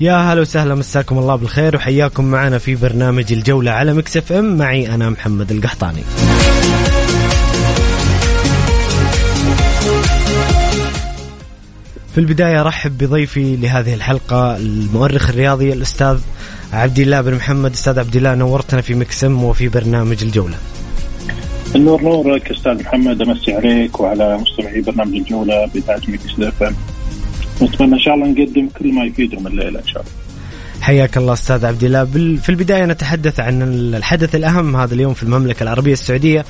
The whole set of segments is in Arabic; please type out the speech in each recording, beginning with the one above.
يا هلا وسهلا مساكم الله بالخير وحياكم معنا في برنامج الجولة على Mix FM. معي أنا محمد القحطاني. في البداية أرحب بضيفي لهذه الحلقة المؤرخ الرياضي الأستاذ عبد الله بن محمد. أستاذ عبد الله نورتنا في Mix FM وفي برنامج الجولة. النور نورك أستاذ محمد أمسي عليك وعلى مستمعي برنامج الجولة بإذاعة Mix FM نتمنى إن شاء الله نقدم كل ما يفيدهم الليلة إن شاء الله. حياك الله أستاذ عبد الله. في البداية نتحدث عن الحدث الأهم هذا اليوم في المملكة العربية السعودية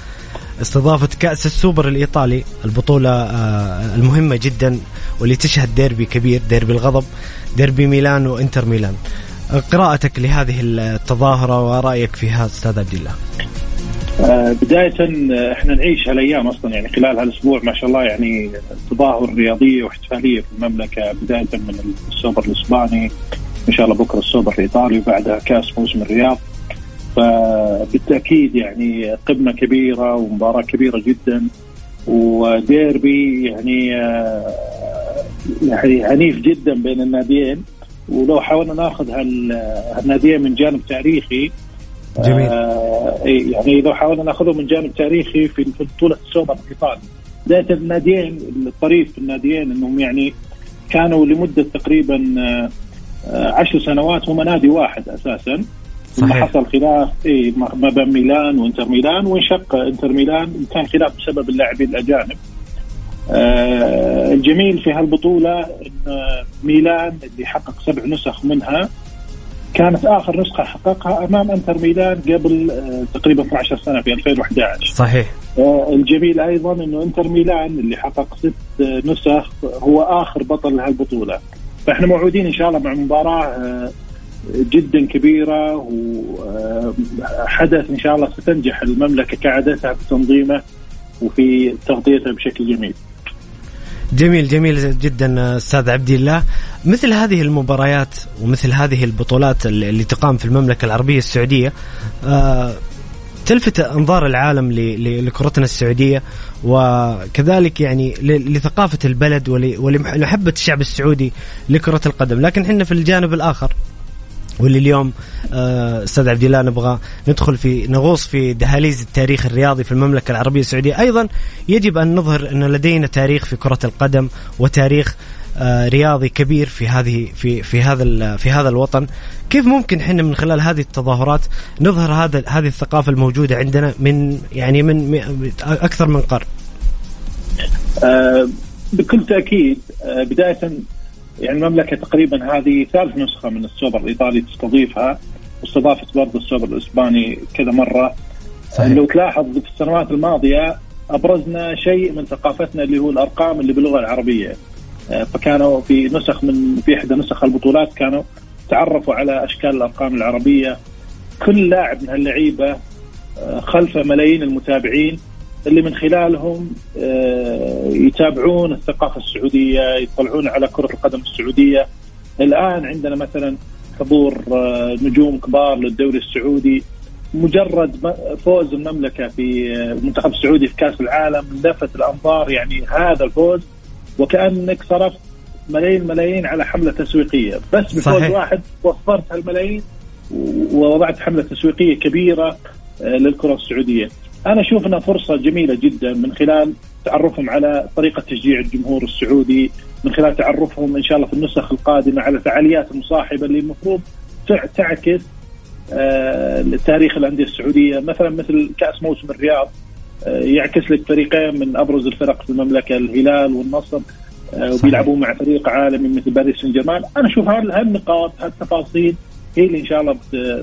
استضافة كأس السوبر الإيطالي البطولة آه، المهمة جدا واللي تشهد ديربي كبير ديربي الغضب ديربي ميلان وإنتر ميلان. آه، قراءتك لهذه التظاهرة ورأيك فيها أستاذ عبد الله. بداية آه، إحنا نعيش هالأيام أصلا يعني خلال هالأسبوع ما شاء الله يعني تظاهر رياضية واحتفالية في المملكة بداية من السوبر الإسباني إن شاء الله بكرة السوبر الإيطالي وبعدها كأس موسم الرياض. فبالتأكيد يعني قمة كبيرة ومباراة كبيرة جدا وديربي يعني آه، يعني عنيف جدا بين الناديين. ولو حاولنا ناخذ هال- هالناديين من جانب تاريخي جميل. آه إيه، يعني لو حاولنا نأخذه من جانب تاريخي في بطولة السوبر الإيطالي بدايه الناديين الطريف في الناديين إنهم يعني كانوا لمدة تقريبا آه، عشر سنوات هم نادي واحد أساسا ثم صحيح. حصل خلاف إيه ما ما بين ميلان وإنتر ميلان وانشق إنتر ميلان وكان خلاف بسبب اللاعبين الأجانب. آه الجميل في هالبطولة إن ميلان اللي حقق سبع نسخ منها كانت آخر نسخة حققها أمام إنتر ميلان قبل آه، تقريبا 12 سنة في 2011 صحيح. آه، الجميل أيضا إنه إنتر ميلان اللي حقق ست آه، نسخ هو آخر بطل لهالبطولة. فإحنا موعودين إن شاء الله مع مباراة جدا كبيرة وحدث إن شاء الله ستنجح المملكة كعادتها في تنظيمه وفي تغطيته بشكل جميل. جميل جميل جدا أستاذ عبد الله. مثل هذه المباريات ومثل هذه البطولات اللي تقام في المملكة العربية السعودية آه، تلفت أنظار العالم لكرتنا السعودية وكذلك يعني لثقافة البلد ول- ولمحبة الشعب السعودي لكرة القدم. لكن إحنا في الجانب الآخر واللي اليوم آه، أستاذ عبد الله نبغى ندخل في نغوص في دهاليز التاريخ الرياضي في المملكة العربية السعودية. أيضا يجب أن نظهر أن لدينا تاريخ في كرة القدم وتاريخ آه، رياضي كبير في هذه في في هذا في هذا الوطن. كيف ممكن إحنا من خلال هذه التظاهرات نظهر هذا هذه الثقافة الموجودة عندنا من يعني من أكثر من قرن؟ آه، بكل تأكيد بداية يعني المملكة تقريبا هذه ثالث نسخة من السوبر الإيطالي تستضيفها واستضافت برضه السوبر الإسباني كذا مرة. صحيح. لو تلاحظ في السنوات الماضية أبرزنا شيء من ثقافتنا اللي هو الأرقام اللي باللغة العربية. آه، فكانوا في نسخ من في إحدى نسخ البطولات كانوا تعرفوا على أشكال الأرقام العربية. كل لاعب من هاللعيبة آه، خلف ملايين المتابعين اللي من خلالهم آه، يتابعون الثقافة السعودية يطلعون على كرة القدم السعودية الآن عندنا مثلا حضور آه، نجوم كبار للدوري السعودي مجرد فوز المملكة في آه، المنتخب السعودي في كأس العالم لفت الأنظار يعني هذا الفوز وكأنك صرفت ملايين ملايين على حملة تسويقية بس بفوز صحيح. واحد وفرت هالملايين ووضعت حملة تسويقية كبيرة للكرة السعودية. أنا أشوف أنها فرصة جميلة جدا من خلال تعرفهم على طريقة تشجيع الجمهور السعودي، من خلال تعرفهم إن شاء الله في النسخ القادمة على الفعاليات المصاحبه اللي المفروض تعكس آه، تاريخ الأندية السعودية. مثلا مثل كأس موسم الرياض آه، يعكس لك فريقين من أبرز الفرق في المملكة الهلال والنصر آه، وبيلعبون مع فريق عالمي مثل باريس سان جيرمان. أنا أشوف هالنقاط هالتفاصيل هي اللي إن شاء الله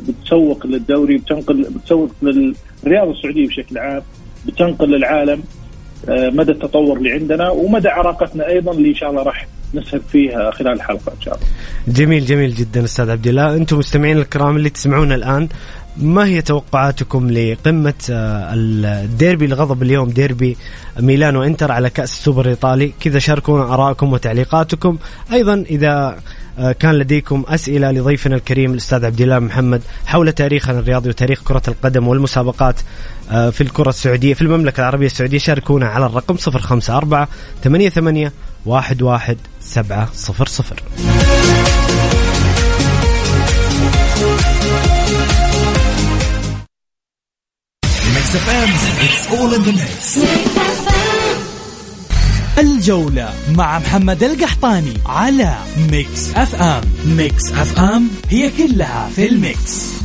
بتسوق للدوري بتنقل بتسوق للرياضه السعودية بشكل عام بتنقل للعالم مدى التطور اللي عندنا ومدى عراقتنا أيضا اللي إن شاء الله راح نسهب فيها خلال الحلقة إن شاء الله. جميل جميل جدا أستاذ عبد الله، أنتم مستمعين الكرام اللي تسمعونا الآن ما هي توقعاتكم لقمة آه، الديربي الغضب اليوم؟ ديربي ميلان وانتر على كأس السوبر الإيطالي. كذا شاركونا آرائكم وتعليقاتكم. أيضا إذا آه، كان لديكم أسئلة لضيفنا الكريم الأستاذ عبد الله محمد حول تاريخنا الرياضي وتاريخ كرة القدم والمسابقات آه، في الكرة السعودية في المملكة العربية السعودية. شاركونا على الرقم 054 88 11 700 الجولة مع محمد القحطاني على Mix FM. Mix FM هي كلها في ال mix.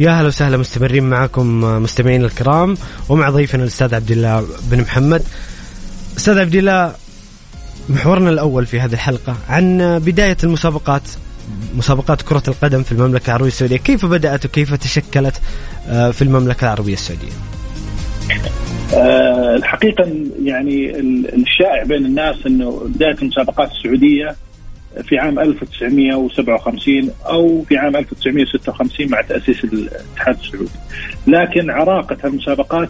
يا هلا وسهلا مستمرين معكم مستمعين الكرام ومع ضيفنا الأستاذ عبد الله بن محمد. أستاذ عبد الله محورنا الأول في هذه الحلقة عن بداية المسابقات. مسابقات كرة القدم في المملكة العربية السعودية. كيف بدأت وكيف تشكلت آه، في المملكة العربية السعودية؟ أه الحقيقة يعني الشائع بين الناس أنه بداية المسابقات السعودية في عام 1957 أو في عام 1956 مع تأسيس الاتحاد السعودي. لكن عراقة المسابقات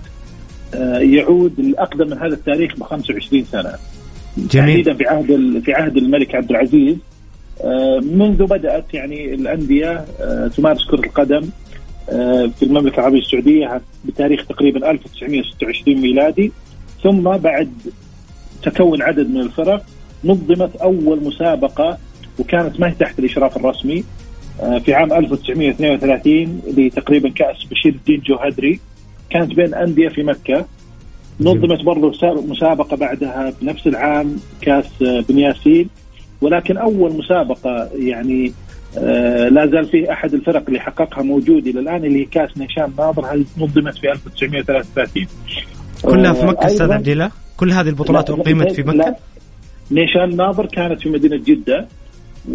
آه، يعود الأقدم من هذا التاريخ ب 25 سنة. جميل. تحديدا في عهد في عهد الملك عبد العزيز. آه، منذ بدأت يعني الأندية آه، تمارس كرة القدم آه، في المملكة العربية السعودية بتاريخ تقريبا 1926 ميلادي. ثم بعد تكون عدد من الفرق نظمت أول مسابقة وكانت ما هي تحت الإشراف الرسمي في عام 1932 لتقريبا كأس بشير الدين جوهدري. كانت بين انديه في مكة. نظمت برضه مسابقة بعدها في نفس العام كأس بن ياسين. ولكن أول مسابقة يعني آه لا زال فيه أحد الفرق اللي حققها موجود إلى الآن اللي هي كاس نيشان ناظر نظمت في 1933 كلها في مكة أستاذ عبد الله؟ كل هذه البطولات أقيمت في مكة؟ نيشان ناظر كانت في مدينة جدة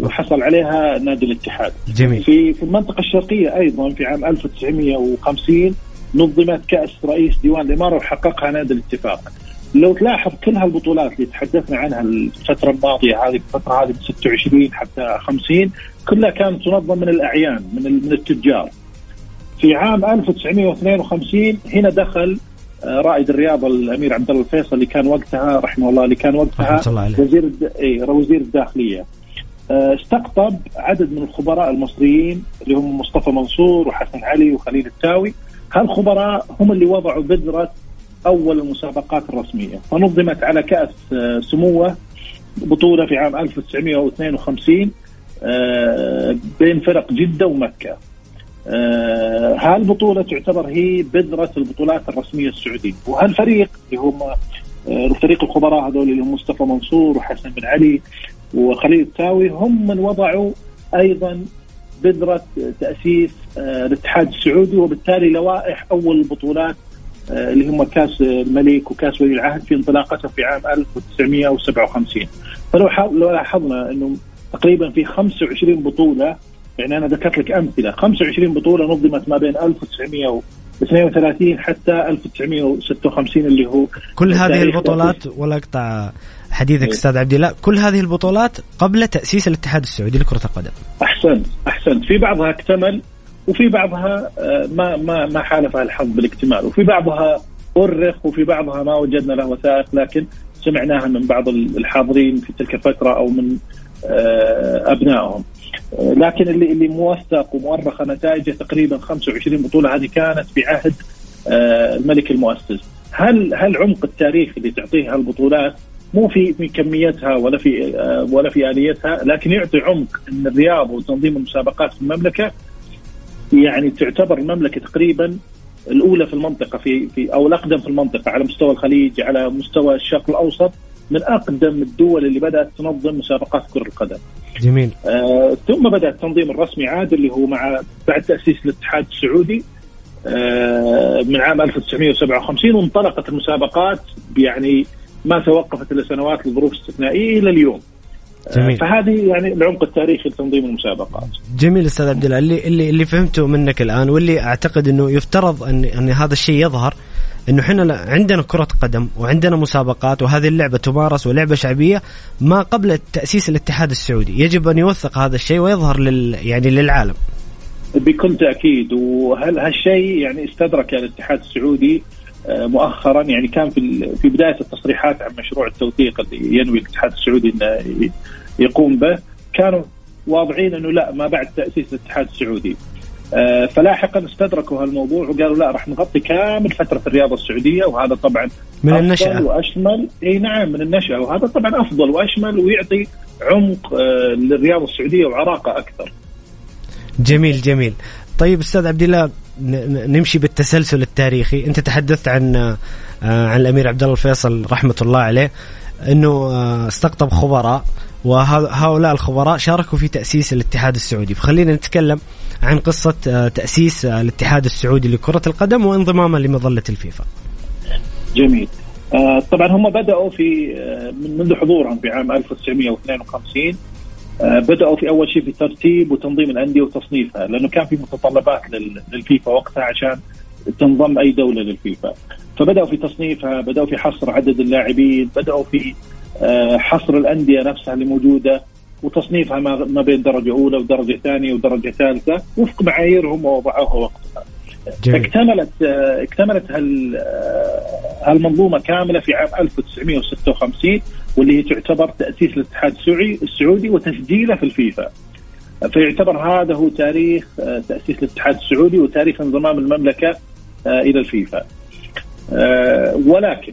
وحصل عليها نادي الاتحاد. جميل. في في المنطقة الشرقية أيضا في عام 1950 نظمت كأس رئيس ديوان الإمارة وحققها نادي الاتفاق. لو تلاحظ كل هالبطولات اللي تحدثنا عنها الفترة الماضية هذه الفترة هذه من 26 حتى 50 كلها كانت تنظم من الأعيان من من التجار. في عام 1952 هنا دخل آه، رائد الرياضه الأمير عبد الله الفيصل اللي كان وقتها رحمه الله اللي كان وقتها وزير إيه، وزير الداخلية. آه، استقطب عدد من الخبراء المصريين اللي هم مصطفى منصور وحسن علي وخليل التاوي هالخبراء هم اللي وضعوا بذرة أول المسابقات الرسمية فنظمت على كأس آه، سموة بطولة في عام 1952 آه، بين فرق جدة ومكة. آه، هالبطوله تعتبر هي بذره البطولات الرسمية السعودية وهالفريق اللي هم فريق الخبراء هذول اللي هم مصطفى منصور وحسن بن علي وخليل التاوي هم من وضعوا أيضا بذره تأسيس الاتحاد السعودي وبالتالي لوائح أول البطولات آه، اللي هم كاس الملك وكاس ولي العهد في انطلاقته في عام 1957 فلو لو لاحظنا إنه تقريبا في 25 بطولة يعني أنا ذكرت لك أمثلة 25 بطولة نظمت ما بين 1932 حتى 1956 اللي هو كل هذه البطولات ولا أقطع حديثك إيه. أستاذ عبد الله كل هذه البطولات قبل تأسيس الاتحاد السعودي لكرة القدم. أحسنت أحسنت. في بعضها اكتمل وفي بعضها آه، ما ما ما حالفها الحظ بالاكتمال. وفي بعضها أرخ وفي بعضها ما وجدنا له وثائق لكن سمعناها من بعض الحاضرين في تلك الفترة أو من آه، أبنائهم. آه، لكن اللي اللي موثق ومؤرخة نتائجه تقريبا 25 بطولة هذه كانت في عهد الملك المؤسس. هل هل عمق التاريخ اللي تعطيه هالبطولات مو في في كميتها ولا في ولا في آليتها لكن يعطي عمق إن الرياضه وتنظيم المسابقات في المملكة يعني تعتبر المملكة تقريبا الأولى في المنطقة في في أو الأقدم في المنطقة على مستوى الخليج على مستوى الشرق الأوسط من أقدم الدول اللي بدأت تنظم مسابقات كرة القدم. جميل. آه ثم بدأ التنظيم الرسمي عاد اللي هو مع بعد تأسيس الاتحاد السعودي آه من عام 1957 وانطلقت المسابقات يعني ما توقفت إلا سنوات لظروف استثنائيه إلى اليوم. جميل. فهذه يعني العمق التاريخي لتنظيم المسابقات. جميل أستاذ عبد الله اللي اللي اللي فهمته منك الآن واللي أعتقد إنه يفترض ان أن هذا الشيء يظهر إنه إحنا عندنا كرة قدم وعندنا مسابقات وهذه اللعبة تمارس ولعبة شعبية ما قبل تأسيس الاتحاد السعودي، يجب أن يوثق هذا الشيء ويظهر لل يعني للعالم. بكل تأكيد وهل هالشيء يعني استدرك الاتحاد السعودي آه، مؤخرا يعني كان في في بداية التصريحات عن مشروع التوثيق اللي ينوي الاتحاد السعودي إنه يقوم به كانوا واضعين إنه لا ما بعد تأسيس الاتحاد السعودي آه، فلاحقا استدركوا هالموضوع وقالوا لا راح نغطي كامل فترة الرياضة السعودية وهذا طبعا من النشأة وأشمل إي نعم من النشأة وهذا طبعا أفضل وأشمل ويعطي عمق آه، للرياضة السعودية وعراقه أكثر. جميل جميل. طيب أستاذ عبد الله نمشي بالتسلسل التاريخي، أنت تحدثت عن آه، عن الأمير عبد الله الفيصل رحمة الله عليه إنه استقطب خبراء وهؤلاء الخبراء شاركوا في تأسيس الاتحاد السعودي، فخلينا نتكلم عن قصة آه، تأسيس آه، الاتحاد السعودي لكرة القدم وانضمامه لمظلة الفيفا. جميل. آه طبعا هم بدأوا في آه من منذ حضورهم في عام 1952 آه بدأوا في أول شيء في ترتيب وتنظيم الأندية وتصنيفها لأنه كان في متطلبات للفيفا وقتها عشان تنضم أي دولة للفيفا فبدأوا في تصنيفها بدأوا في حصر عدد اللاعبين بدأوا في آه حصر الأندية نفسها اللي موجودة وتصنيفها ما بين درجة أولى ودرجة ثانية ودرجة ثالثة وفق معاييرهم ووضعوها وقتها. جميل. اكتملت اكتملت هال هالمنظومة كاملة في عام 1956 واللي هي تعتبر تأسيس الاتحاد السعودي السعودي وتسجيله في الفيفا. فيعتبر هذا هو تاريخ تأسيس الاتحاد السعودي وتاريخ انضمام المملكة إلى الفيفا. ولكن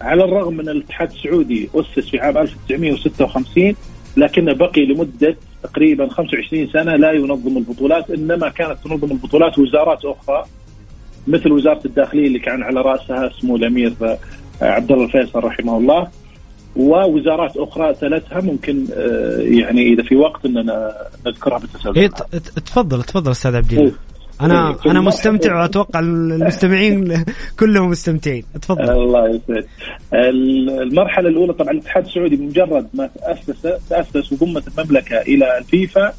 على الرغم من الاتحاد السعودي أسس في عام 1956 لكنه بقي لمدة تقريبا 25 سنة لا ينظم البطولات إنما كانت تنظم البطولات وزارات أخرى مثل وزارة الداخلية اللي كان على رأسها سمو الأمير آه، عبد الله الفيصل رحمه الله ووزارات أخرى تلتها ممكن آه، يعني إذا في وقت إننا نذكرها بالتسلسل. إيه تفضل تفضل أستاذ عبد الله. أنا إيه، أنا مستمتع وأتوقع المستمعين كلهم مستمتعين. تفضل. الله يسعد المرحلة الأولى طبعا الاتحاد السعودي بمجرد ما تأسس تأسس وضمت المملكة إلى الفيفا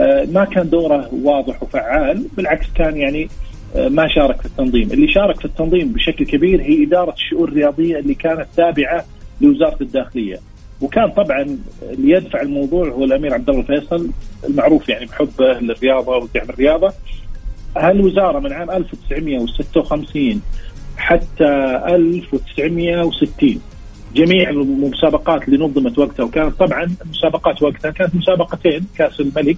آه، ما كان دوره واضح وفعال بالعكس كان يعني آه، ما شارك في التنظيم. اللي شارك في التنظيم بشكل كبير هي إدارة الشؤون الرياضية اللي كانت تابعة لوزارة الداخلية. وكان طبعا اللي يدفع الموضوع هو الأمير عبد الله الفيصل المعروف يعني بحبه للرياضة ودعم الرياضة. هالوزارة من عام 1956 حتى 1960 جميع المسابقات اللي نظمت وقتها وكانت طبعا المسابقات وقتها كانت مسابقتين كأس الملك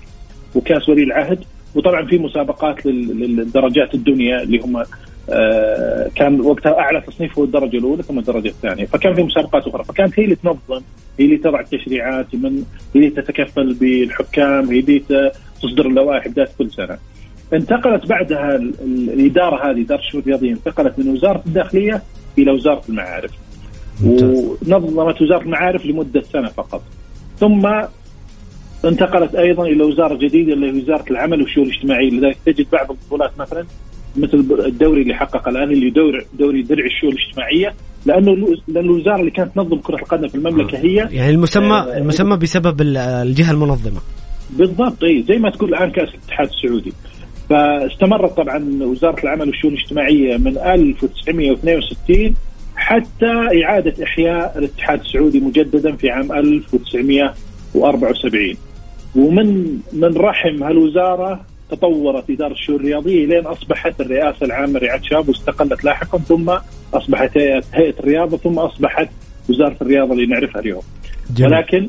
وكأس ولي العهد. وطبعا في مسابقات للدرجات الدنيا اللي هم كان وقتها أعلى تصنيف هو الدرجة الأولى ثم الدرجة الثانية. فكان في مسابقات أخرى. فكانت هي اللي تنظم هي اللي تضع التشريعات من هي اللي تتكفل بالحكام هي اللي تصدر اللوائح بدايه كل سنة. انتقلت بعدها الإدارة هذه إدارة الشؤون الرياضية انتقلت من وزارة الداخلية إلى وزارة المعارف. ونظمت وزارة المعارف لمدة سنة فقط. ثم انتقلت أيضا إلى وزارة جديدة اللي هي وزارة العمل والشؤون الاجتماعية لذلك تجد بعض البطولات مثلا مثل الدوري اللي حقق الآن اللي دوري دوري درع الشؤون الاجتماعية لأنه لأن الوزارة اللي كانت تنظم كرة القدم في المملكة هي يعني المسمى آه المسمى بسبب الجهة المنظمة. بالضبط إي زي ما تقول الآن كأس الاتحاد السعودي. فاستمرت طبعا وزارة العمل والشؤون الاجتماعية من 1962 حتى إعادة إحياء الاتحاد السعودي مجددا في عام 1974 ومن من رحم هالوزارة تطورت اداره الشؤون الرياضية لين أصبحت الرئاسة العامة رعايه شباب واستقلت لاحقا ثم أصبحت هيئه الرياضة ثم أصبحت وزارة الرياضة اللي نعرفها اليوم. جميل. ولكن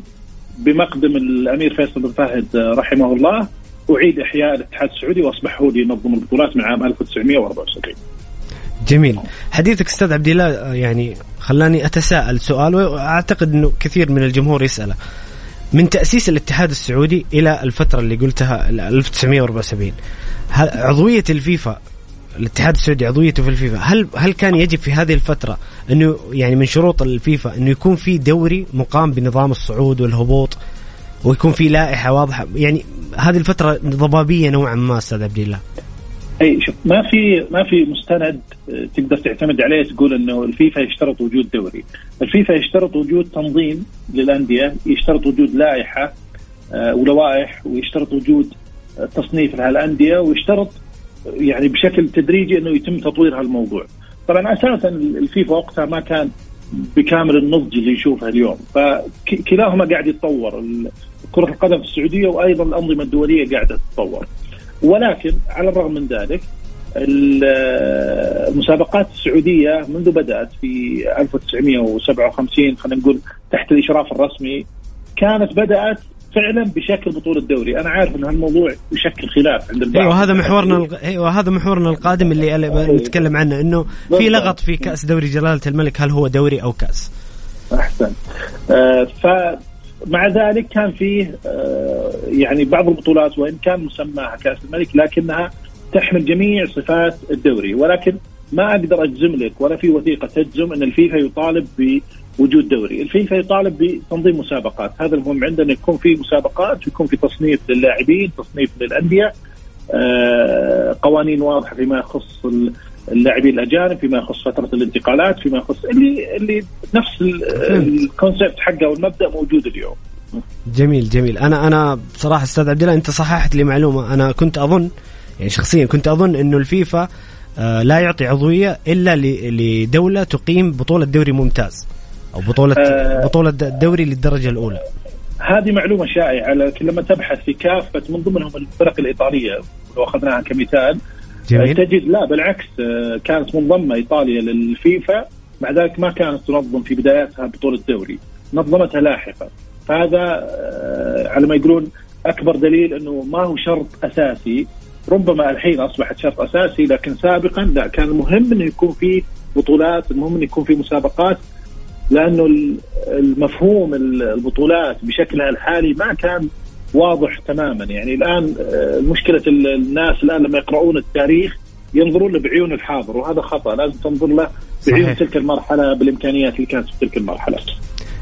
بمقدم الأمير فيصل بن فهد رحمه الله أعيد إحياء الاتحاد السعودي واصبح هو اللي ينظم البطولات من عام 1974 جميل حديثك أستاذ عبد الله يعني خلاني أتساءل سؤال وأعتقد إنه كثير من الجمهور يسأله من تأسيس الاتحاد السعودي إلى الفترة اللي قلتها 1974 عضوية الفيفا الاتحاد السعودي عضويته في الفيفا هل هل كان يجب في هذه الفترة إنه يعني من شروط الفيفا إنه يكون في دوري مقام بنظام الصعود والهبوط ويكون في لائحة واضحة؟ يعني هذه الفترة ضبابية نوعا ما أستاذ عبد الله. أي شوف ما في ما في مستند آه، تقدر تعتمد عليه تقول إنه الفيفا يشترط وجود دوري، الفيفا يشترط وجود تنظيم للأندية، يشترط وجود لائحة آه، ولوائح ويشترط وجود آه، تصنيف لهالأندية ويشترط يعني بشكل تدريجي إنه يتم تطوير هالموضوع. طبعا أساسا الفيفا وقتها ما كان بكامل النضج اللي نشوفه اليوم، فكلاهما قاعد يتطور كرة القدم في السعودية وأيضا الأنظمة الدولية قاعدة تتطور. ولكن على الرغم من ذلك المسابقات السعودية منذ بدأت في 1957 خلينا نقول تحت الإشراف الرسمي كانت بدأت فعلا بشكل بطوله دوري، أنا عارف إن هالموضوع يشكل خلاف عند البعض أيوه هذا محورنا. أيوه هذا محورنا القادم اللي نتكلم عنه إنه في لغط في كأس دوري جلالة الملك هل هو دوري أو كأس؟ أحسن آه ف مع ذلك كان فيه آه، يعني بعض البطولات وإن كان مسماها كأس الملك لكنها تحمل جميع صفات الدوري. ولكن ما أقدر أجزم لك ولا في وثيقة تجزم إن الفيفا يطالب بوجود دوري، الفيفا يطالب بتنظيم مسابقات، هذا المهم عندنا يكون في مسابقات ويكون في تصنيف للاعبين، تصنيف للأندية، آه، قوانين واضحة فيما يخص اللاعبين الأجانب فيما يخص فترة الانتقالات فيما يخص اللي اللي نفس الكونسيبت حقه والمبدأ موجود اليوم. جميل جميل. أنا أنا بصراحة أستاذ عبد الله أنت صححت لي معلومة. أنا كنت أظن يعني شخصيا كنت أظن إنه الفيفا آه لا يعطي عضوية إلا لدولة تقيم بطولة دوري ممتاز أو بطوله آه بطولة الدوري للدرجة الأولى. هذه معلومة شائعة لكن لما تبحث في كافة من ضمنهم الفرق الإيطالية لو اخذناها كمثال جميل. تجد لا بالعكس آه، كانت منضمه إيطاليا للفيفا مع ذلك ما كانت تنظم في بداياتها بطولة دوري نظمتها لاحقا فهذا آه، على ما يقولون أكبر دليل إنه ما هو شرط أساسي. ربما الحين أصبحت شرط أساسي لكن سابقا لا كان المهم إنه يكون في بطولات المهم إنه يكون في مسابقات لأنه المفهوم البطولات بشكلها الحالي ما كان واضح تماما. يعني الآن آه، مشكلة الناس الآن لما يقرؤون التاريخ ينظرون له بعيون الحاضر وهذا خطأ. لازم تنظر له بعيون صحيح. تلك المرحلة بالإمكانيات اللي كانت في تلك المرحلة.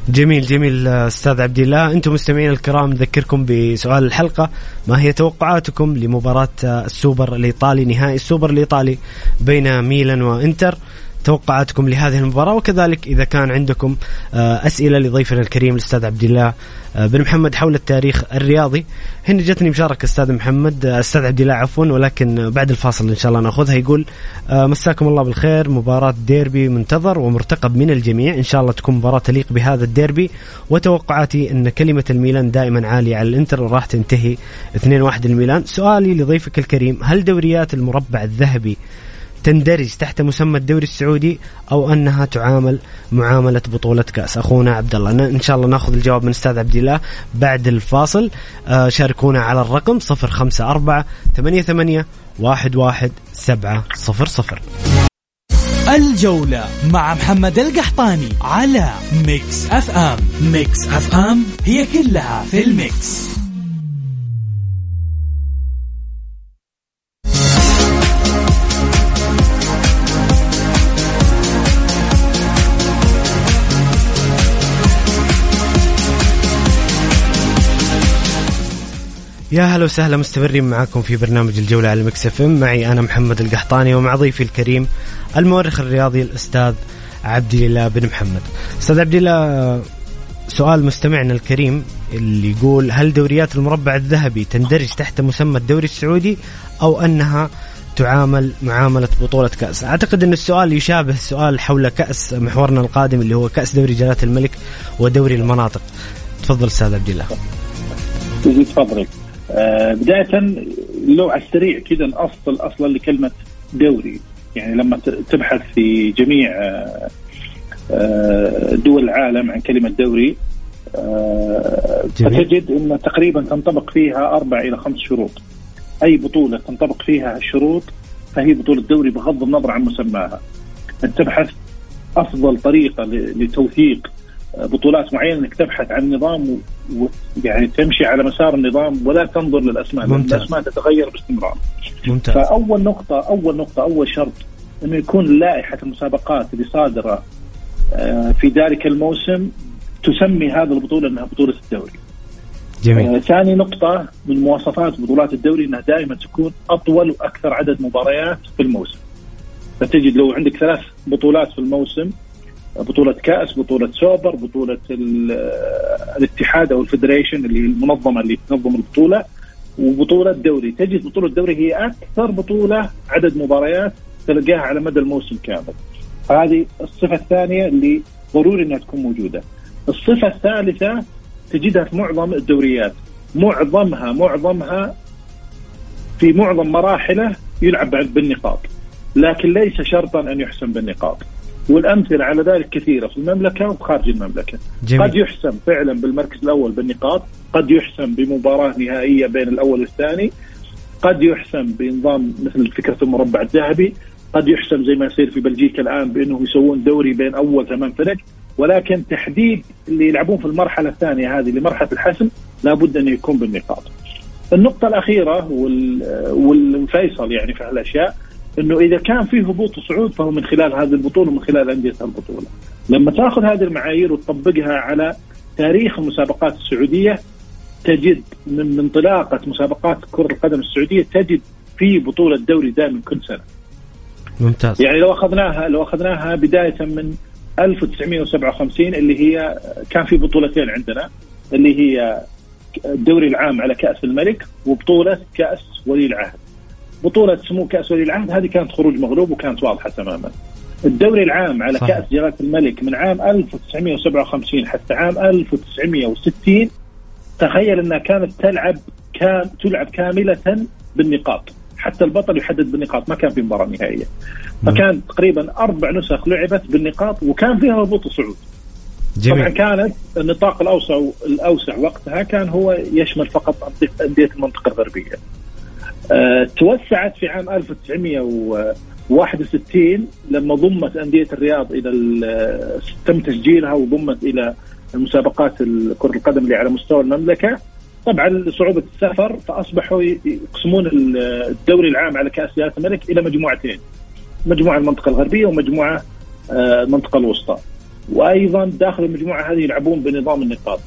جميل جميل أستاذ عبد الله. أنتم مستمعين الكرام نذكركم بسؤال الحلقة. ما هي توقعاتكم لمباراة السوبر الإيطالي نهائي السوبر الإيطالي بين ميلان وإنتر؟ توقعاتكم لهذه المباراة وكذلك إذا كان عندكم آه، أسئلة لضيفنا الكريم الأستاذ عبد الله آه، بن محمد حول التاريخ الرياضي. هنا جتني مشاركة أستاذ محمد آه، أستاذ عبد الله عفوا ولكن بعد الفاصل إن شاء الله نأخذها. يقول مساكم الله بالخير مباراة ديربي منتظر ومرتقب من الجميع. إن شاء الله تكون مباراة تليق بهذا الديربي. وتوقعاتي أن كلمة الميلان دائما عالية على الإنتر وراح تنتهي 2-1 الميلان سؤالي لضيفك الكريم هل دوريات المربع الذهبي تندرج تحت مسمى الدوري السعودي أو أنها تعامل معاملة بطولة كأس. أخونا عبد الله إن شاء الله نأخذ الجواب من أستاذ عبد الله بعد الفاصل. آه، شاركونا على الرقم 054 88 11700 الجولة مع محمد القحطاني على Mix FM. Mix FM هي كلها في ال mix. يا هلا وسهلا مستمرين معاكم في برنامج الجولة على ال Mix FM. معي أنا محمد القحطاني ومع ضيفي الكريم المؤرخ الرياضي الأستاذ عبد الله بن محمد. أستاذ عبد الله سؤال مستمعنا الكريم اللي يقول هل دوريات المربع الذهبي تندرج تحت مسمى الدوري السعودي أو أنها تعامل معاملة بطولة كأس؟ أعتقد أن السؤال يشابه سؤال حول كأس محورنا القادم اللي هو كأس دوري جلالة الملك ودوري المناطق. تفضل أستاذ عبد الله. آه، بداية لو على السريع كذا نأصل أصلا لكلمة دوري. يعني لما تبحث في جميع آه، آه، دول العالم عن كلمة دوري فتجد أن تقريبا تنطبق فيها أربع إلى خمس شروط. أي بطولة تنطبق فيها الشروط فهي بطولة دوري بغض النظر عن مسماها. تبحث أفضل طريقة لتوثيق بطولات معينة انك تبحث عن نظام ويعني تمشي على مسار النظام ولا تنظر للأسماء ممتاز. الأسماء تتغير باستمرار ممتاز فأول نقطة أول نقطة أول شرط إنه يكون لائحة المسابقات اللي صادرة آه، في ذلك الموسم تسمي هذه البطولة إنها بطولة الدوري. جميل آه، ثاني نقطة من مواصفات بطولات الدوري إنها دائما تكون أطول وأكثر عدد مباريات في الموسم. فتجد لو عندك ثلاث بطولات في الموسم بطولة كأس بطولة سوبر آه، الاتحاد أو الفدريشن اللي هي المنظمة اللي تنظم البطولة وبطولة دوري. تجد بطولة دوري هي أكثر بطولة عدد مباريات تلقاها على مدى الموسم كامل. هذه الصفة الثانية اللي ضروري أنها تكون موجودة. الصفة الثالثة تجدها في معظم الدوريات. معظمها معظمها في معظم مراحله يلعب بالنقاط. لكن ليس شرطا أن يحسم بالنقاط. والأمثلة على ذلك كثيرة في المملكة وخارج المملكة. جميل. قد يحسم فعلا بالمركز الأول بالنقاط قد يحسم بمباراة نهائية بين الأول والثاني قد يحسم بنظام مثل فكرة المربع الذهبي قد يحسم زي ما يصير في بلجيكا الآن بأنه يسوون دوري بين أول ثمان فرق. ولكن تحديد اللي يلعبون في المرحلة الثانية هذه لمرحلة الحسم لابد أن يكون بالنقاط. النقطة الأخيرة وال- والفيصل يعني في هالأشياء إنه إذا كان في هبوط وصعود فهو من خلال هذه البطولة ومن خلال أندية البطولة. لما تأخذ هذه المعايير وتطبقها على تاريخ المسابقات السعودية تجد من انطلاقه مسابقات كرة القدم السعودية تجد في بطولة دوري دائما كل سنة. ممتاز يعني لو اخذناها لو أخذناها بداية من 1957 اللي هي كان في بطولتين عندنا اللي هي الدوري العام على كأس الملك وبطولة كأس ولي العهد. بطولة سمو كأس ولي العهد هذه كانت خروج مغلوب وكانت واضحة تماما. الدوري العام على صح. كأس جلالة الملك من عام 1957 حتى عام 1960 تخيل أنها كانت تلعب كام تلعب كاملة بالنقاط حتى البطل يحدد بالنقاط ما كان في مباراة نهائية فكان تقريبا أربع نسخ لعبت بالنقاط وكان فيها هبوط وصعود طبعا جميل كانت النطاق الاوسع الأوسع وقتها كان هو يشمل فقط أندية- أندية المنطقة الغربية. أه توسعت في عام 1961 لما ضمت أندية الرياض إلى ال- تم تسجيلها وضمت إلى المسابقات كره القدم اللي على مستوى المملكة. طبعا لصعوبة السفر فأصبحوا ي- يقسمون ال- الدوري العام على كأس جلاله الملك إلى مجموعتين. مجموعة المنطقة الغربية ومجموعة آه، المنطقة الوسطى. وأيضا داخل المجموعة هذه يلعبون بنظام النقاط.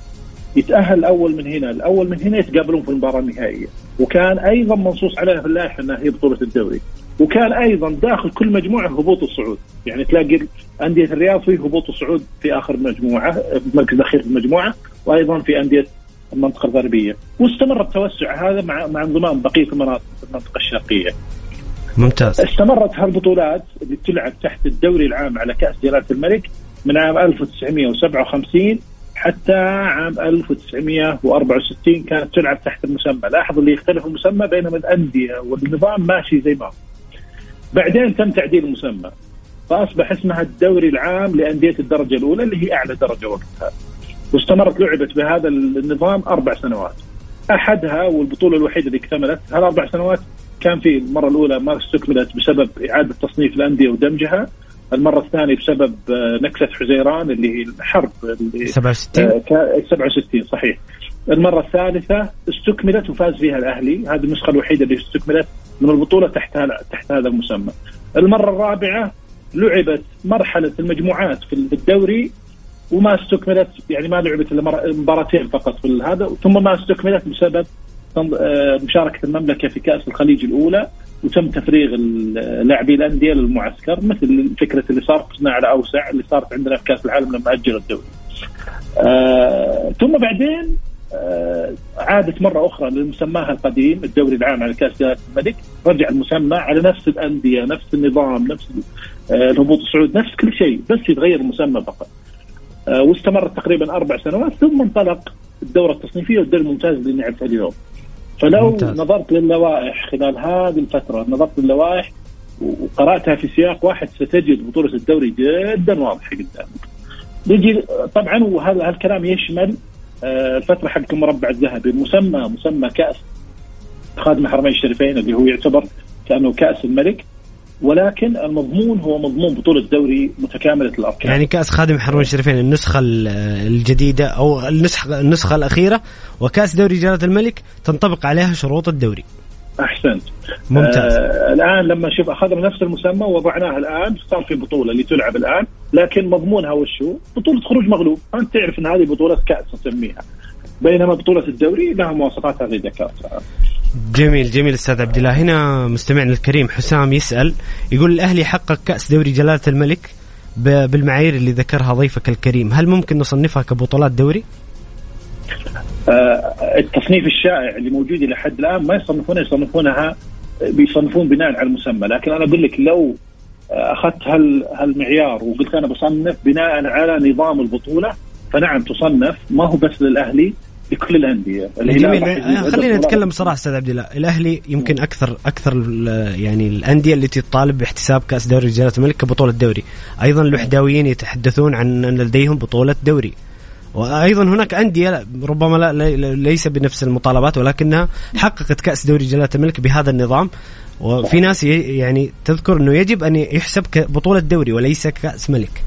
يتأهل الأول من هنا، الأول من هنا يتقابلون في المباراة النهائية، وكان أيضا منصوص عليها في اللائحة إنها هي بطولة الدوري. وكان أيضا داخل كل مجموعة هبوط وصعود، يعني تلاقي أندية الرياض في هبوط وصعود في آخر مجموعة، في المركز الأخير في المجموعة، وأيضا في أندية المنطقة الغربية، واستمر التوسع هذا مع مع انضمام بقية المناطق في المنطقة الشرقية. ممتاز استمرت هالبطولات اللي تلعب تحت الدوري العام على كأس جلالة الملك من عام 1957 حتى عام 1964 كانت تلعب تحت المسمى، لاحظ اللي يختلف المسمى بينما الأندية والنظام ماشي زي ما هو. بعدين تم تعديل المسمى فأصبح اسمها الدوري العام لأندية الدرجة الأولى اللي هي أعلى درجة وقتها. واستمرت لعبت بهذا النظام أربع سنوات. أحدها والبطولة الوحيدة اللي اكتملت هالأربع سنوات كان في المرة الأولى ما استكملت بسبب إعادة تصنيف الأندية ودمجها المرة الثانية بسبب آه، نكسة حزيران اللي هي الحرب اللي 67 آه، كا- 67 صحيح. المرة الثالثة استكملت وفاز فيها الأهلي. هذه النسخة الوحيدة اللي استكملت من البطولة تحت هذا تحت هذا المسمى. المرة الرابعة لعبت مرحلة المجموعات في الدوري وما استكملت يعني ما لعبت إلا مباراتين فقط في هذا ثم ما استكملت بسبب آه، مشاركة المملكة في كأس الخليج الأولى وتم تفريغ لاعبي الأندية للمعسكر مثل فكرة اللي صار قسنا على اوسع اللي صارت عندنا في كأس العالم لما أجل الدوري. آه ثم بعدين آه عادت مرة أخرى لمسماها القديم الدوري العام على كأس الملك رجع المسمى على نفس الأندية نفس النظام نفس آه الهبوط الصعود نفس كل شيء بس يتغير المسمى فقط. آه واستمرت تقريبا أربع سنوات ثم انطلق الدورة التصنيفية والدوري الممتاز اللي نعرفه اليوم. فلو ممتاز. نظرت للوائح خلال هذه الفترة نظرت للوائح وقرأتها في سياق واحد ستجد بطولة الدوري جدا واضحة قدامك. نجي طبعا وهذا هالكلام يشمل آه، الفترة حق المربع الذهبي مسمى مسمى كأس خادم الحرمين الشريفين اللي هو يعتبر كأنه كأس الملك ولكن المضمون هو مضمون بطولة دوري متكاملة الأركان. يعني كأس خادم حرمين الشريفين النسخة الجديدة أو النسخه النسخة الأخيرة وكأس دوري جلالة الملك تنطبق عليها شروط الدوري. أحسنت. ممتاز. آه الآن لما شوف أخذنا نفس المسمى ووضعناه الآن صار في بطولة اللي تلعب الآن لكن مضمونها وشو؟ بطولة خروج مغلوب، أنت تعرف إن هذه بطولة كأس نسميها. بينما بطولة الدوري لها مواصفاتها اللي ذكرتها. جميل جميل أستاذ عبد الله هنا مستمعنا الكريم حسام يسأل يقول الأهلي حقق كأس دوري جلالة الملك بالمعايير اللي ذكرها ضيفك الكريم هل ممكن نصنفها كبطولات دوري؟ آه التصنيف الشائع اللي موجود إلى حد الآن ما يصنفونها يصنفونها بيصنفون بناء على المسمى لكن أنا أقول لك لو أخذت هال هالمعيار وقلت أنا بصنف بناء على نظام البطولة فنعم تصنف ما هو بس للأهلي لكل الأندية. جميل. خلينا نتكلم بصراحة أستاذ عبد الله. الأهلي يمكن أكثر أكثر يعني الأندية التي تطالب باحتساب كأس دوري رجاله الملك كبطولة دوري أيضا الوحداويين يتحدثون عن أن لديهم بطولة دوري. وأيضا هناك أندية ربما لا ليس بنفس المطالبات ولكنها حققت كأس دوري جلاله الملك بهذا النظام. وفي ناس يعني تذكر أنه يجب أن يحسب كبطوله دوري وليس كأس ملك.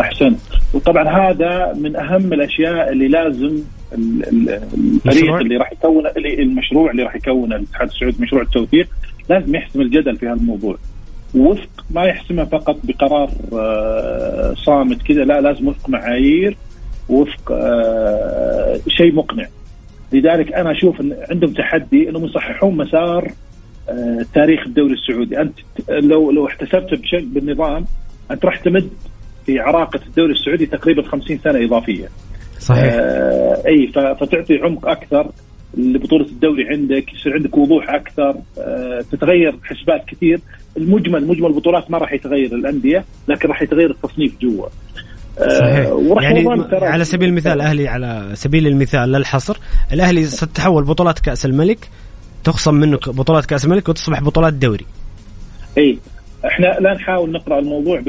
أحسنت. وطبعا هذا من أهم الأشياء اللي لازم الفريق اللي راح يكون المشروع اللي راح يكونه الاتحاد السعودي مشروع التوثيق لازم يحسم الجدل في هذا الموضوع وفق ما يحسمه فقط بقرار آه، صامت كذا لا لازم وفق معايير وفق آه، شيء مقنع. لذلك أنا أشوف إن عندهم تحدي إنهم يصححون مسار آه، تاريخ الدوري السعودي. أنت لو لو احتسبت بشكل بالنظام أنت راح تمد في عراقة الدوري السعودي تقريبا 50 سنة إضافية. صحيح. آه إي فتعطي عمق أكثر لبطولة الدوري عندك يصير عندك وضوح أكثر آه تتغير حسبات كثير. المجمل مجمل البطولات ما راح يتغير الانديه لكن راح يتغير التصنيف جوا. صحيح. آه يعني على سبيل المثال الاهلي على سبيل المثال للحصر الأهلي ستتحول بطولات كأس الملك تخصم منه بطولات كأس الملك وتصبح بطولات دوري. إي إحنا لا نحاول نقرأ الموضوع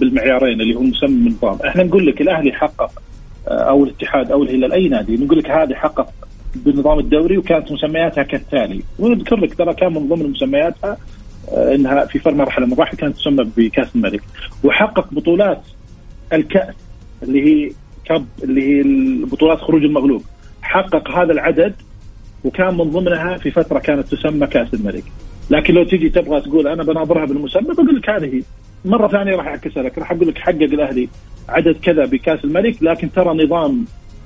بالمعيارين اللي هو مسمى النظام إحنا نقول لك الأهلي حقق أو الاتحاد أو الهلال أي نادي. نقول لك هذه حقق بالنظام الدوري وكانت مسمياتها كالتالي. ونذكر لك ترى كان من ضمن مسمياتها آه، إنها في فرق مرحلة من المراحل كانت تسمى بكأس الملك. وحقق بطولات الكأس اللي هي كب اللي هي البطولات خروج المغلوب. حقق هذا العدد وكان من ضمنها في فترة كانت تسمى كأس الملك. لكن لو تيجي تبغى تقول أنا بناظرها بالمسمى بقول لك هذه مرة ثانية راح اعكسها لك راح أقول لك حقق الأهلي عدد كذا بكأس الملك لكن ترى نظام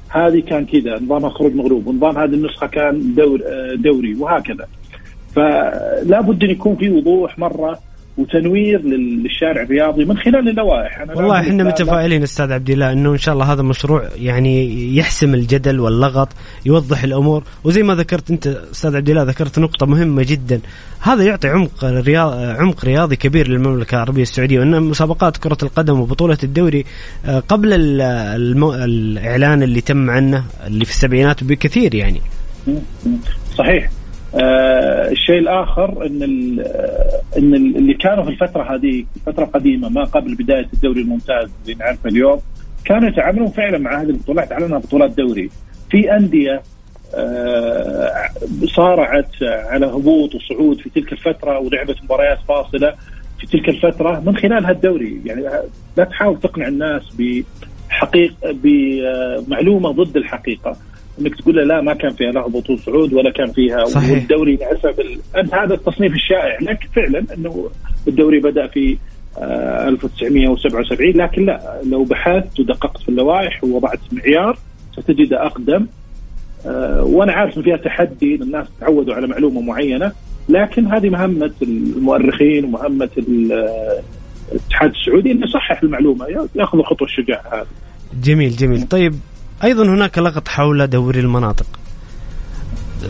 هذه كان كذا نظامها خروج مغلوب ونظام هذه النسخة كان دور دوري وهكذا. فلا بد أن يكون في وضوح مرة وتنوير للشارع الرياضي من خلال اللوائح. أنا والله إحنا متفائلين أستاذ عبد الله إنه إن شاء الله هذا المشروع يعني يحسم الجدل واللغط يوضح الأمور. وزي ما ذكرت أنت أستاذ عبد الله ذكرت نقطة مهمة جدا. هذا يعطي عمق رياض عمق رياضي كبير للمملكة العربية السعودية وإن مسابقات كرة القدم وبطولة الدوري آه، قبل المو... الإعلان اللي تم عنه اللي في السبعينات بكثير يعني. صحيح. آه الشيء الآخر إن إن اللي كانوا في الفترة هذه الفترة القديمه ما قبل بداية الدوري الممتاز اللي نعرفه اليوم كانوا يتعاملون فعلا مع هذه البطولات على انها بطولات دوري. في أندية آه صارعت على هبوط وصعود في تلك الفترة ولعبت مباريات فاصلة في تلك الفترة من خلال هالدوري. يعني لا تحاول تقنع الناس بحقيقه بمعلومة ضد الحقيقة. إنك تقول له لا ما كان فيها لا هبوط صعود ولا كان فيها صحيح. والدوري للاسف أنت هذا التصنيف الشائع لك فعلا إنه الدوري بدأ في 1977 آه، لكن لا لو بحثت ودققت في اللوائح ووضعت معيار ستجد أقدم آه، وأنا عارف إن فيها تحدي الناس تعودوا على معلومة معينة لكن هذه مهمة المؤرخين ومهمة الاتحاد السعودي إنه يصحح المعلومة يأخذ الخطوه الشجاعة هذه. جميل جميل طيب أيضا هناك لغط حول دوري المناطق.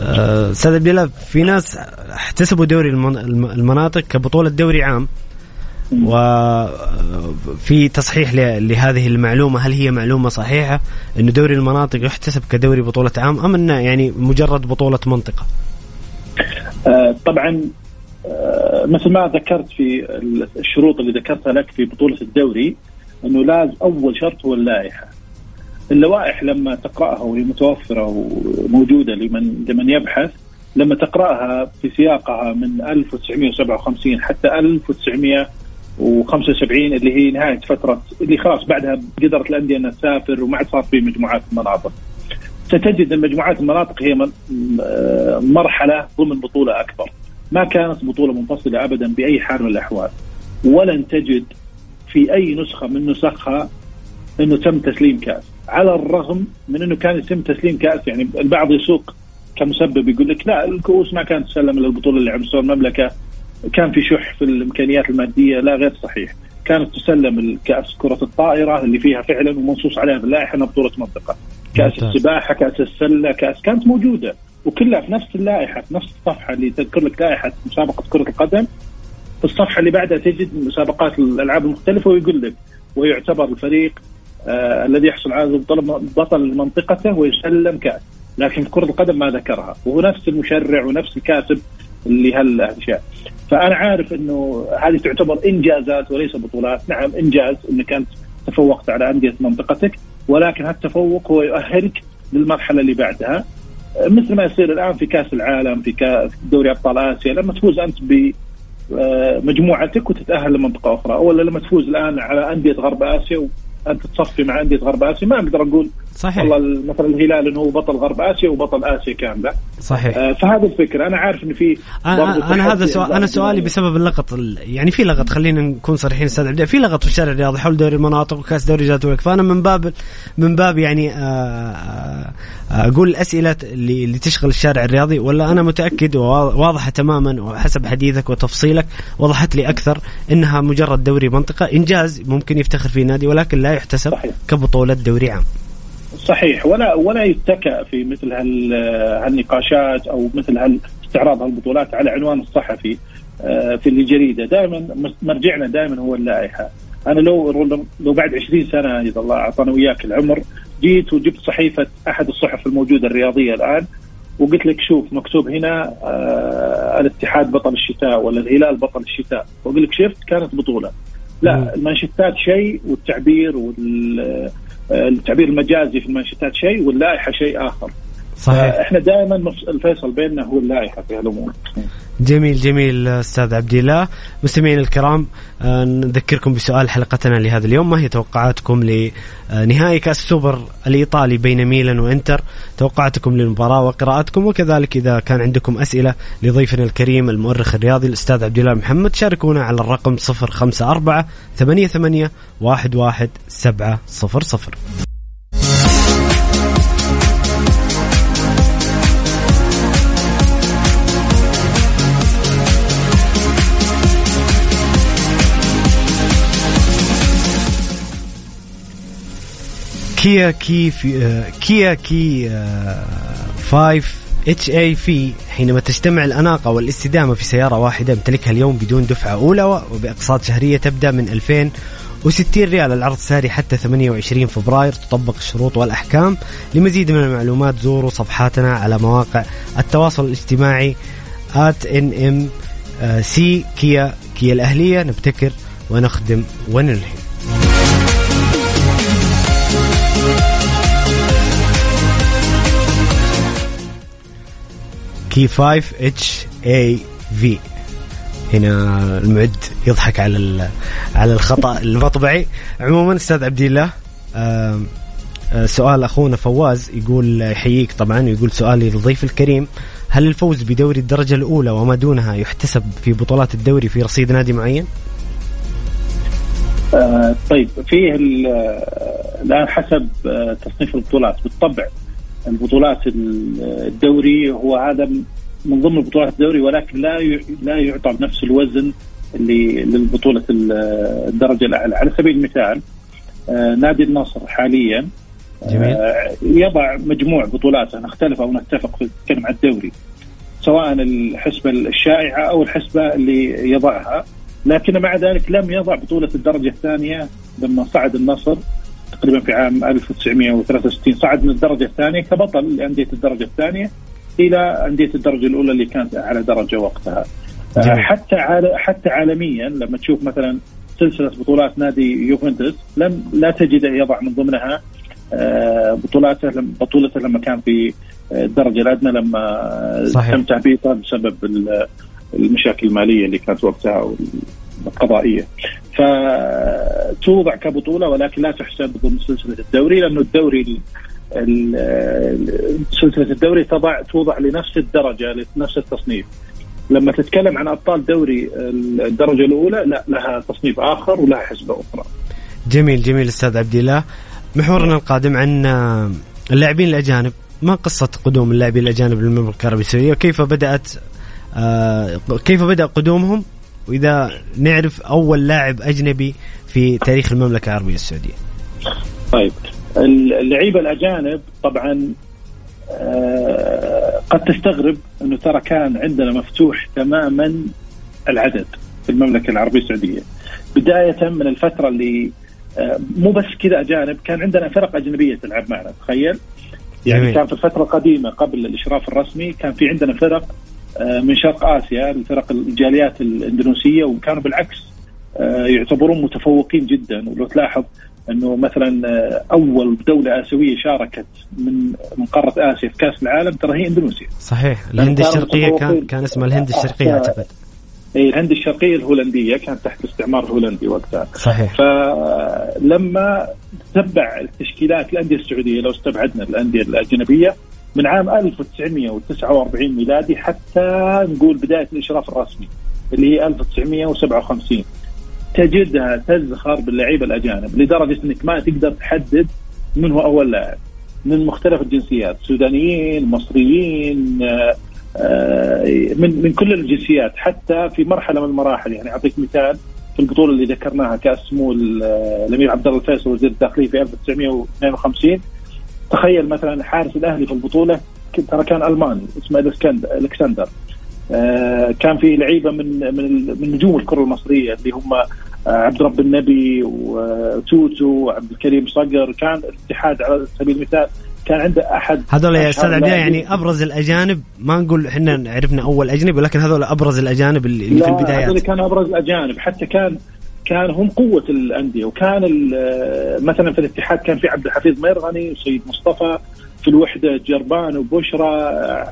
آه، أستاذ عبد الله في ناس احتسبوا دوري المناطق كبطولة دوري عام. وفي تصحيح لهذه المعلومة هل هي معلومة صحيحة انه دوري المناطق يحتسب كدوري بطولة عام أم إنه يعني مجرد بطولة منطقة؟ آه، طبعا آه، مثل ما ذكرت في الشروط اللي ذكرتها لك في بطولة الدوري إنه لازم أول شرط هو اللائحة. اللوائح لما تقرأها وهي متوفرة وموجودة لمن لمن يبحث لما تقرأها في سياقها من 1957 حتى 1975 اللي هي نهاية فتره اللي خلاص بعدها قدرت الأندية إنها تسافر وما عاد صار في مجموعات المناطق. ستجد أن مجموعات المناطق هي مرحلة ضمن بطولة أكبر. ما كانت بطولة منفصلة ابدا بأي حال من الأحوال. ولن تجد في أي نسخة من نسخها إنه تم تسليم كاس، على الرغم من إنه كان يتم تسليم كأس يعني البعض يسوق كمسبب يقول لك لا الكؤوس ما كانت تسلم إلا البطولة اللي على مستوى المملكة. كان في شح في الإمكانيات المادية لا غير صحيح. كانت تسلم الكأس كرة الطائرة اللي فيها فعلا ومنصوص عليها باللائحه إنها بطولة منطقة. كأس السباحة كأس السلة كأس كانت موجودة. وكلها في نفس اللائحة في نفس الصفحة اللي تذكر لك لائحة مسابقة كرة القدم. في الصفحة اللي بعدها تجد مسابقات الألعاب المختلفة ويقول لك ويعتبر الفريق الذي يحصل على بطل منطقته ويسلم كأس. لكن في كرة القدم ما ذكرها. وهو نفس المشرع ونفس الكاتب اللي هالأشياء. فأنا عارف إنه هذه تعتبر إنجازات وليس بطولات. نعم إنجاز إنك أنت تفوقت على أندية منطقتك ولكن هالتفوق هو يؤهلك للمرحلة اللي بعدها. مثل ما يصير الآن في كأس العالم في كأس دوري أبطال آسيا لما تفوز أنت بمجموعتك وتتأهل لمنطقة أخرى ولا لما تفوز الآن على أندية غرب آسيا أنت تصفي مع أندية غرب آسيا. ما أقدر أقول صحيح. والله مثلا الهلال إنه هو بطل غرب آسيا وبطل آسيا كاملة. صحيح. آه فهذه الفكرة. أنا عارف انه في أنا, أنا هذا سؤال أنا سؤالي بسبب اللغط يعني في لغط خلينا نكون صريحين أستاذ عبد في لغط في الشارع الرياضي حول دوري المناطق وكأس دوري جاتوك فانا من باب من باب يعني آه، آه، أقول الأسئلة اللي اللي تشغل الشارع الرياضي ولا أنا متأكد وواضحه تماما وحسب حديثك وتفصيلك وضحت لي أكثر إنها مجرد دوري منطقة. إنجاز ممكن يفتخر فيه نادي ولكن لا يحتسب صحيح. كبطولة دوري عام. صحيح. ولا ولا يتكأ في مثل هالنقاشات أو مثل هالاستعراض هالبطولات على عنوان الصحفي آه، في الجريده دائما مرجعنا دائما هو اللائحة. أنا لو لو بعد 20 سنة اذا الله اعطانا وياك العمر جيت وجبت صحيفة أحد الصحف الموجودة الرياضية الآن وقلت لك شوف مكتوب هنا آه الاتحاد بطل الشتاء ولا الهلال بطل الشتاء. واقول لك شفت كانت بطولة. لا المانشيتات شيء والتعبير وال التعبير المجازي في المانشيتات شيء واللائحة شيء آخر. صحيح. إحنا دائما الفيصل بيننا هو اللائحة في هالأمور. جميل جميل أستاذ عبد الله. مستمعين الكرام آه، نذكركم بسؤال حلقتنا لهذا اليوم ما هي توقعاتكم لنهائي كأس السوبر الإيطالي بين ميلان وإنتر؟ توقعاتكم للمباراة وقراءتكم وكذلك إذا كان عندكم أسئلة لضيفنا الكريم المؤرخ الرياضي الأستاذ عبد الله محمد شاركونا على الرقم 054 88 11700 Kia K five Kia K 5 HEV حينما تجتمع الأناقة والاستدامة في سيارة واحدة يمتلكها اليوم بدون دفعة أولى وبأقساط شهرية تبدأ من 2060 ريال. العرض ساري حتى 28 فبراير. تطبق الشروط والأحكام. لمزيد من المعلومات زوروا صفحاتنا على مواقع التواصل الاجتماعي at NMC Kia Kia الأهلية. نبتكر ونخدم ونلهم K 5 HEV هنا المعد يضحك على على الخطأ المطبعي عموما أستاذ عبد الله آه سؤال أخونا فواز يقول يحييك طبعا ويقول سؤالي للضيف الكريم. هل الفوز بدوري الدرجة الأولى وما دونها يحتسب في بطولات الدوري في رصيد نادي معين؟ آه طيب فيه الآن حسب آه، تصنيف البطولات. بالطبع البطولات الدوري هو هذا من ضمن بطولات الدوري ولكن لا لا يعطى بنفس الوزن اللي للبطوله الدرجة الأعلى على سبيل المثال آه، نادي النصر حاليا جميل. آه، يضع مجموع بطولاته نختلف أو نتفق في نتكلم عن الدوري سواء الحسبة الشائعة أو الحسبة اللي يضعها لكن مع ذلك لم يضع بطولة الدرجة الثانية لما صعد النصر تقريبا في عام 1963 صعد من الدرجة الثانية كبطل لأندية الدرجة الثانية إلى أندية الدرجة الأولى اللي كانت اعلى درجة وقتها. جميل. حتى حتى عالميا لما تشوف مثلا سلسلة بطولات نادي يوفنتوس لم لا تجده يضع من ضمنها بطولاته بطولته لما كان في الدرجة الأدنى لما صحيح. تم تهبيطه بسبب المشاكل المالية اللي كانت وقتها القضائية. فتوضع كبطولة ولكن لا تحسب ضمن سلسله الدوري لأنه الدوري سلسله الدوري تضع توضع لنفس الدرجة لنفس التصنيف. لما تتكلم عن أبطال دوري الدرجة الأولى لا لها تصنيف آخر ولها حسبة أخرى. جميل جميل أستاذ عبد الله. محورنا القادم عن اللاعبين الأجانب. ما قصة قدوم اللاعبين الأجانب للمملكة العربية السعودية؟ وكيف بدأت آه كيف بدأ قدومهم؟ وإذا نعرف أول لاعب أجنبي في تاريخ المملكة العربية السعودية. طيب اللعيبة الأجانب طبعا آه قد تستغرب أنه ترى كان عندنا مفتوح تماما العدد في المملكة العربية السعودية. بداية من الفترة اللي آه مو بس كذا أجانب كان عندنا فرق أجنبية تلعب معنا تخيل يعني جميل. كان في الفترة القديمة قبل الإشراف الرسمي كان في عندنا فرق من شرق آسيا الفرق الجاليات الإندونيسية وكانوا بالعكس آه، يعتبرون متفوقين جدا ولو تلاحظ أنه مثلا آه، أول دولة آسيوية شاركت من من قاره آسيا في كأس العالم ترى هي إندونيسيا. صحيح الهند الشرقية كان كان اسمها الهند الشرقية أعتقد. اي الهند الشرقية الهولندية كانت تحت الاستعمار الهولندي وقتها. صحيح. فلما تتبع التشكيلات الأندية السعودية لو استبعدنا الأندية الأجنبية من عام 1949 ميلادي حتى نقول بداية الإشراف الرسمي اللي هي 1957 تجدها تزخر باللعيبه الأجانب لدرجة إنك ما تقدر تحدد من هو أول لاعب. من مختلف الجنسيات سودانيين مصريين آه، آه، من من كل الجنسيات حتى في مرحلة من المراحل. يعني أعطيك مثال في البطولة اللي ذكرناها كاس سمو الأمير عبد الله الفيصل وزير الداخلية في 1952 تخيل مثلا حارس الأهلي في البطولة ترى كان الماني اسمه الكسندر آه كان في لعيبة من من من نجوم الكرة المصرية اللي هم آه عبد رب النبي وتوتو وعبد الكريم صقر. كان الاتحاد على سبيل المثال كان عنده أحد هذول يا أستاذ عبد يعني أبرز الأجانب ما نقول إحنا عرفنا أول أجنبي ولكن هذول أبرز الأجانب اللي في البدايات. هذول كانوا أبرز الأجانب. حتى كان كان هم قوة الأندية وكان مثلا في الاتحاد كان في عبد الحفيظ ميرغني وسيد مصطفى في الوحدة جربان وبشرى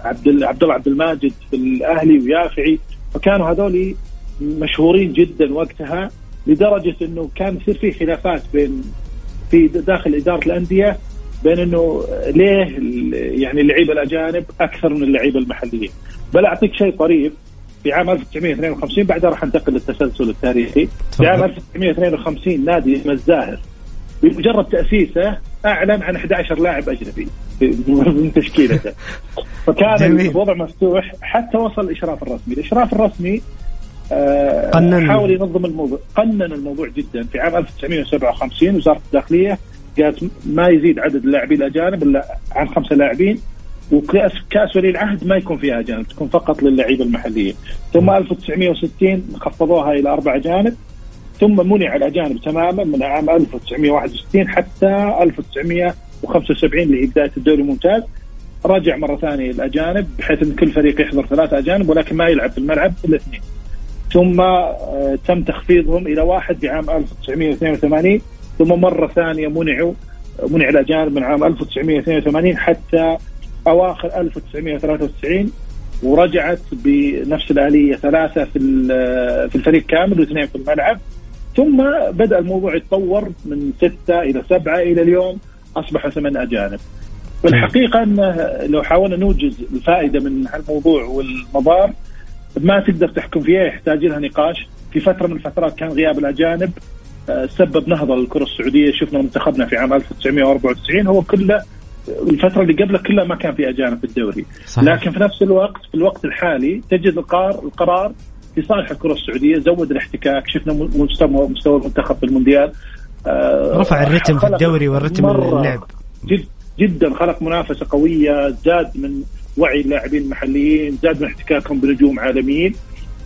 عبد عبد الله عبد الماجد في الأهلي ويافعي. فكانوا هذول مشهورين جدا وقتها لدرجة إنه كان يصير في خلافات بين في داخل إدارة الأندية بين إنه ليه يعني اللعيبة الأجانب أكثر من اللعيبة المحليين. بل أعطيك شيء طريف في عام 1952 بعدها راح انتقل للتسلسل التاريخي. في عام 1952 نادي الزاهر بمجرد تأسيسه أعلن عن 11 لاعب أجنبي من تشكيلته. فكان الوضع مفتوح حتى وصل الإشراف الرسمي، الإشراف الرسمي آه قنن. حاول ينظم الموضوع قنن الموضوع جدا. في عام 1957 وزارة الداخلية قالت ما يزيد عدد اللاعبين الأجانب إلا عن خمسة لاعبين. وكاس كأس ولي العهد ما يكون فيها اجانب تكون فقط للعيبة المحليين ثم 1960 خفضوها إلى أربع اجانب ثم منع الأجانب تماما من عام 1961 حتى 1975 اللي هي بدايه الدوري الممتاز. رجع مرة ثانية الأجانب بحيث إن كل فريق يحضر ثلاثة أجانب ولكن ما يلعب في الملعب إلا اثنين. ثم آه، تم تخفيضهم إلى واحد بعام 1982 ثم مرة ثانية منعوا منع الأجانب من عام 1982 حتى أواخر 1993 ورجعت بنفس الآلية ثلاثة في في الفريق كامل واثنين في الملعب. ثم بدأ الموضوع يتطور من ستة إلى سبعة إلى اليوم اصبحوا ثمان أجانب. والحقيقة انه لو حاولنا نوجز الفائدة من الموضوع والمضار ما تقدر تحكم فيها يحتاج لها نقاش. في فترة من الفترات كان غياب الأجانب آه، سبب نهضة للكره السعودية. شفنا منتخبنا في عام 1994 هو كله الفترة اللي قبله كلها ما كان في أجانب في الدوري. صحيح. لكن في نفس الوقت في الوقت الحالي تجد القرار القرار في صالح الكرة السعودية زود الاحتكاك شفنا مستوى مستوى المنتخب في المونديال. آه رفع الرتم في الدوري والرتم اللعب. جد جدا خلق منافسة قوية زاد من وعي اللاعبين المحليين زاد من احتكاكهم بنجوم عالميين.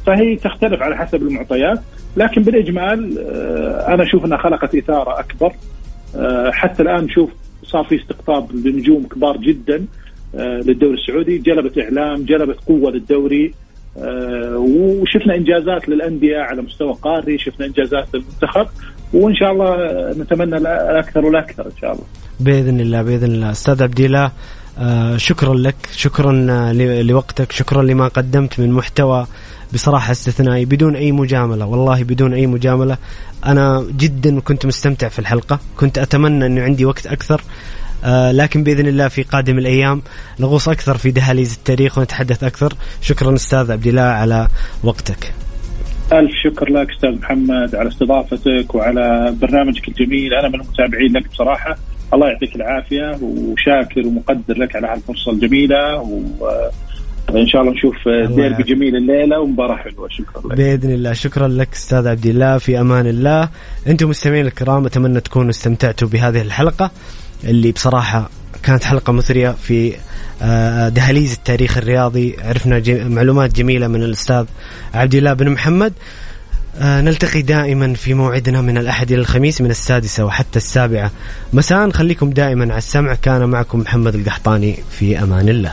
فهي تختلف على حسب المعطيات. لكن بالإجمال آه أنا أشوف أنها خلقت إثارة أكبر. آه حتى الآن نشوف صار في استقطاب لنجوم كبار جدا آه، للدوري السعودي. جلبت إعلام جلبت قوة للدوري آه، وشفنا إنجازات للأندية على مستوى قاري شفنا إنجازات للمنتخب وإن شاء الله نتمنى الأكثر والأكثر إن شاء الله. بإذن الله بإذن الله. أستاذ عبد الله آه شكرا لك شكرا آه، لوقتك شكرا لما قدمت من محتوى بصراحة استثنائي بدون أي مجاملة والله بدون أي مجاملة. أنا جدا كنت مستمتع في الحلقة كنت أتمنى أنه عندي وقت أكثر آه لكن بإذن الله في قادم الأيام نغوص أكثر في دهاليز التاريخ ونتحدث أكثر. شكرا أستاذ عبد الله على وقتك. ألف شكر لك أستاذ محمد على استضافتك وعلى برنامجك الجميل. أنا من المتابعين لك بصراحة. الله يعطيك العافية وشاكر ومقدر لك على هالفرصة الجميلة و ان شاء الله نشوف ديربي جميل الليلة ومباراة حلوة. شكرا لك. بإذن الله. شكرا لك أستاذ عبد الله. في أمان الله. أنتم مستمعين الكرام أتمنى تكونوا استمتعتوا بهذه الحلقة اللي بصراحة كانت حلقة مثرية في آه، دهاليز التاريخ الرياضي. عرفنا معلومات جميلة من الأستاذ عبد الله بن محمد. نلتقي دائما في موعدنا من الأحد إلى الخميس من السادسة وحتى السابعة. مساء خليكم دائما على السمع. كان معكم محمد القحطاني في أمان الله.